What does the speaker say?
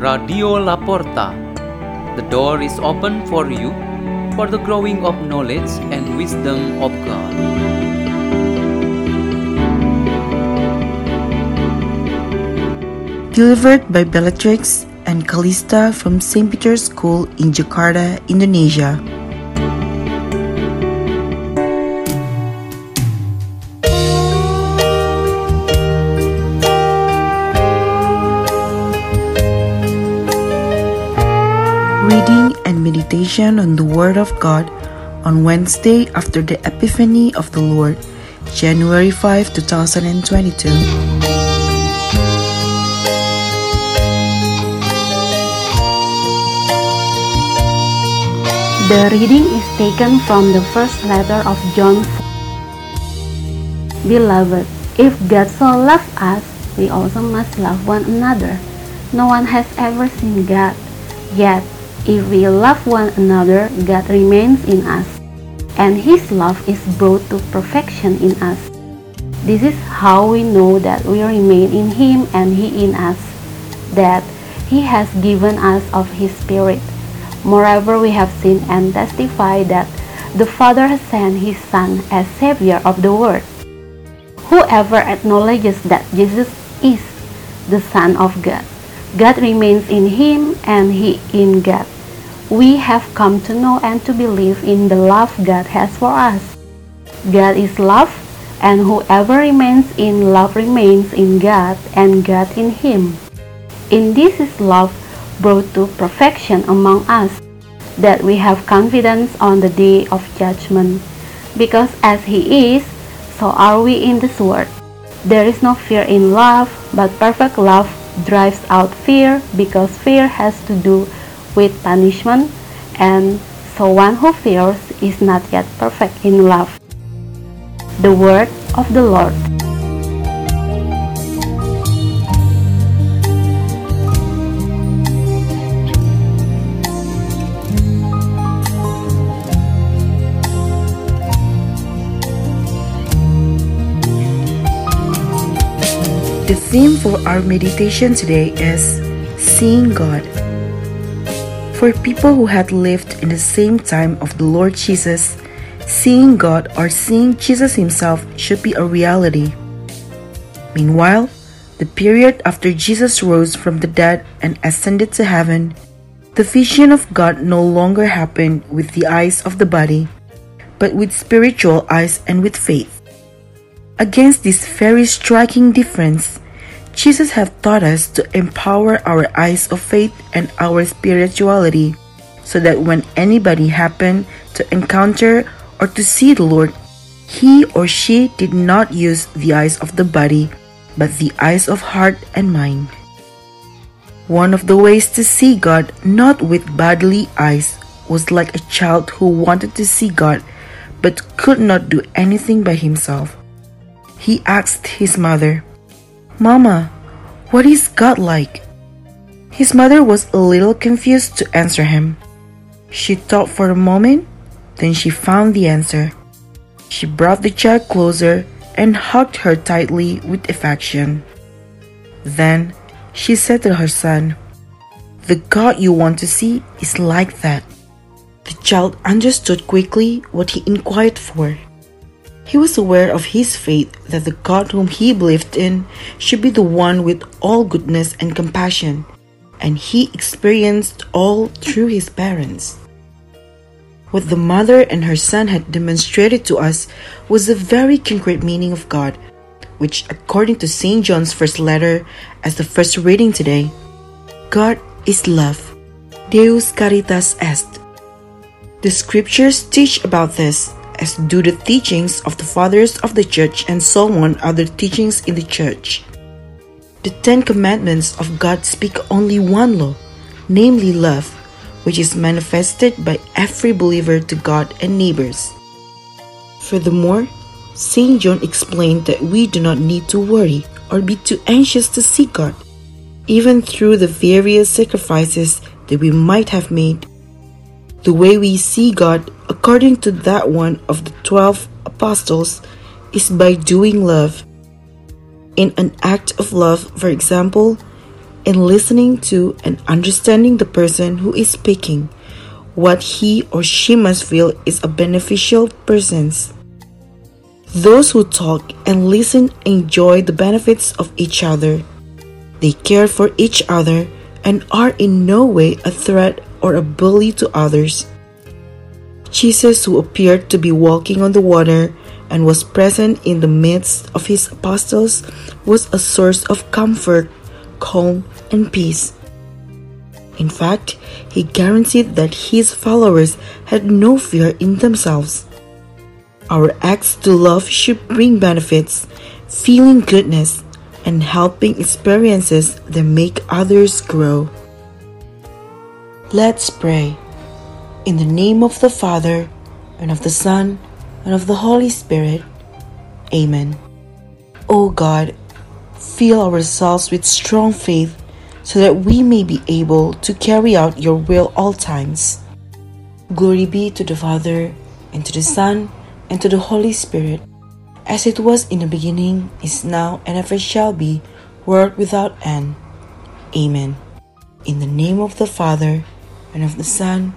Radio Laporta. The door is open for you for the growing of knowledge and wisdom of God. Delivered by Bellatrex and Callista from St. Peter's School in Jakarta, Indonesia. Reading and meditation on the Word of God on Wednesday after the Epiphany of the Lord, January 5, 2022. The reading is taken from the first letter of John. Beloved, if God so loved us, we also must love one another. No one has ever seen God, yet if we love one another, God remains in us, and His love is brought to perfection in us. This is how we know that we remain in Him and He in us, that He has given us of His Spirit. Moreover, we have seen and testify that the Father has sent His Son as Savior of the world. Whoever acknowledges that Jesus is the Son of God, God remains in Him and He in God. We have come to know and to believe in the love God has for us. God is love, and whoever remains in love remains in God and God in Him. In this is love brought to perfection among us, that we have confidence on the day of judgment. Because as He is, so are we in this world. There is no fear in love, but perfect love drives out fear, because fear has to do with punishment, and so one who fears is not yet perfect in love. The Word of the Lord. The theme for our meditation today is Seeing God. For people who had lived in the same time of the Lord Jesus, seeing God or seeing Jesus Himself should be a reality. Meanwhile, the period after Jesus rose from the dead and ascended to heaven, the vision of God no longer happened with the eyes of the body, but with spiritual eyes and with faith. Against this very striking difference, Jesus has taught us to empower our eyes of faith and our spirituality so that when anybody happened to encounter or to see the Lord, he or she did not use the eyes of the body, but the eyes of heart and mind. One of the ways to see God not with bodily eyes was like a child who wanted to see God but could not do anything by himself. He asked his mother, Mama, what is God like? His mother was a little confused to answer him. She thought for a moment, then she found the answer. She brought the child closer and hugged her tightly with affection. Then she said to her son, The God you want to see is like that. The child understood quickly what he inquired for. He was aware of his faith that the God whom he believed in should be the one with all goodness and compassion, and he experienced all through his parents. What the mother and her son had demonstrated to us was the very concrete meaning of God, which, according to St. John's first letter, as the first reading today, God is love. Deus caritas est. The scriptures teach about this, as do the teachings of the fathers of the church and so on other teachings in the church. The Ten Commandments of God speak only one law, namely love, which is manifested by every believer to God and neighbors. Furthermore, St. John explained that we do not need to worry or be too anxious to see God, even through the various sacrifices that we might have made. The way we see God, according to that one of the twelve apostles, is by doing love. In an act of love, for example, in listening to and understanding the person who is speaking. What he or she must feel is a beneficial presence. Those who talk and listen enjoy the benefits of each other. They care for each other and are in no way a threat or a bully to others. Jesus, who appeared to be walking on the water and was present in the midst of his apostles, was a source of comfort, calm, and peace. In fact, he guaranteed that his followers had no fear in themselves. Our acts to love should bring benefits, feeling goodness, and helping experiences that make others grow. Let's pray. In the name of the Father, and of the Son, and of the Holy Spirit. Amen. O God, fill ourselves with strong faith so that we may be able to carry out your will all times. Glory be to the Father, and to the Son, and to the Holy Spirit, as it was in the beginning, is now, and ever shall be, world without end. Amen. In the name of the Father, and of the Son,